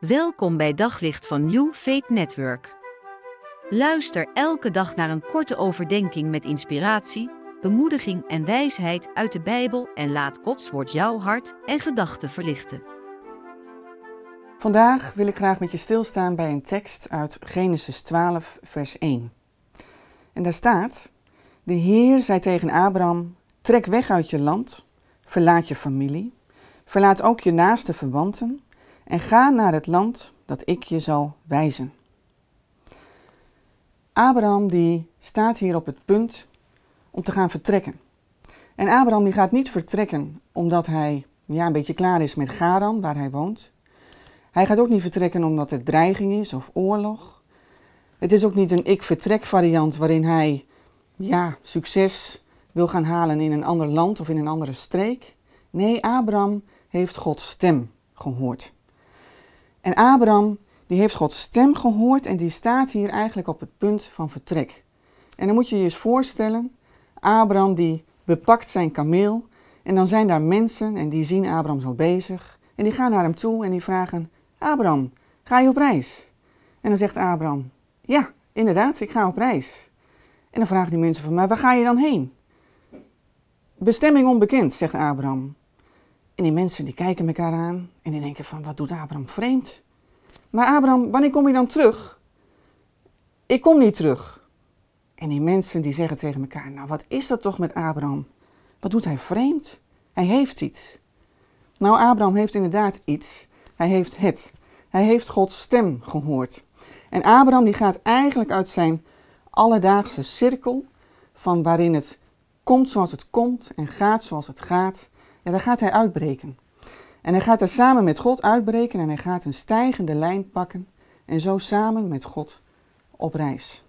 Welkom bij Daglicht van New Faith Network. Luister elke dag naar een korte overdenking met inspiratie, bemoediging en wijsheid uit de Bijbel en laat Gods woord jouw hart en gedachten verlichten. Vandaag wil ik graag met je stilstaan bij een tekst uit Genesis 12, vers 1. En daar staat: De Heer zei tegen Abraham: Trek weg uit je land, verlaat je familie, verlaat ook je naaste verwanten en ga naar het land dat ik je zal wijzen. Abraham die staat hier op het punt om te gaan vertrekken. En Abraham die gaat niet vertrekken omdat hij ja, een beetje klaar is met Garan, waar hij woont. Hij gaat ook niet vertrekken omdat er dreiging is of oorlog. Het is ook niet een ik-vertrek variant waarin hij ja, succes wil gaan halen in een ander land of in een andere streek. Nee, Abraham heeft Gods stem gehoord. En Abraham, die heeft Gods stem gehoord en die staat hier eigenlijk op het punt van vertrek. En dan moet je je eens voorstellen, Abraham die bepakt zijn kameel en dan zijn daar mensen en die zien Abraham zo bezig en die gaan naar hem toe en die vragen, Abraham, ga je op reis? En dan zegt Abraham, ja, inderdaad, ik ga op reis. En dan vragen die mensen van, maar waar ga je dan heen? Bestemming onbekend, zegt Abraham. En die mensen die kijken elkaar aan en die denken van, wat doet Abraham vreemd? Maar Abraham, wanneer kom je dan terug? Ik kom niet terug. En die mensen die zeggen tegen elkaar, nou wat is dat toch met Abraham? Wat doet hij vreemd? Hij heeft iets. Nou, Abraham heeft inderdaad iets. Hij heeft het. Hij heeft Gods stem gehoord. En Abraham die gaat eigenlijk uit zijn alledaagse cirkel van waarin het komt zoals het komt en gaat zoals het gaat. Ja, daar gaat hij uitbreken. En hij gaat er samen met God uitbreken en hij gaat een stijgende lijn pakken en zo samen met God op reis.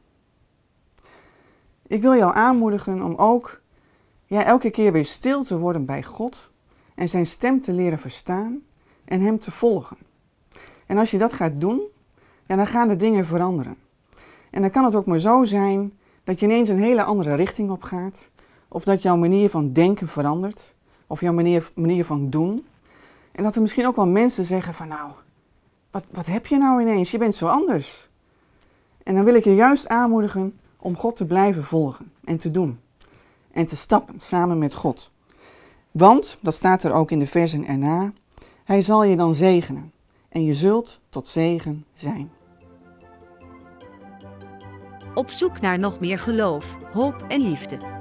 Ik wil jou aanmoedigen om ook elke keer weer stil te worden bij God en zijn stem te leren verstaan en hem te volgen. En als je dat gaat doen, ja, dan gaan de dingen veranderen. En dan kan het ook maar zo zijn dat je ineens een hele andere richting op gaat, of dat jouw manier van denken verandert, of jouw manier, manier van doen. En dat er misschien ook wel mensen zeggen van nou, wat, wat heb je nou ineens? Je bent zo anders. En dan wil ik je juist aanmoedigen om God te blijven volgen en te doen. En te stappen samen met God. Want, dat staat er ook in de versen erna, hij zal je dan zegenen en je zult tot zegen zijn. Op zoek naar nog meer geloof, hoop en liefde.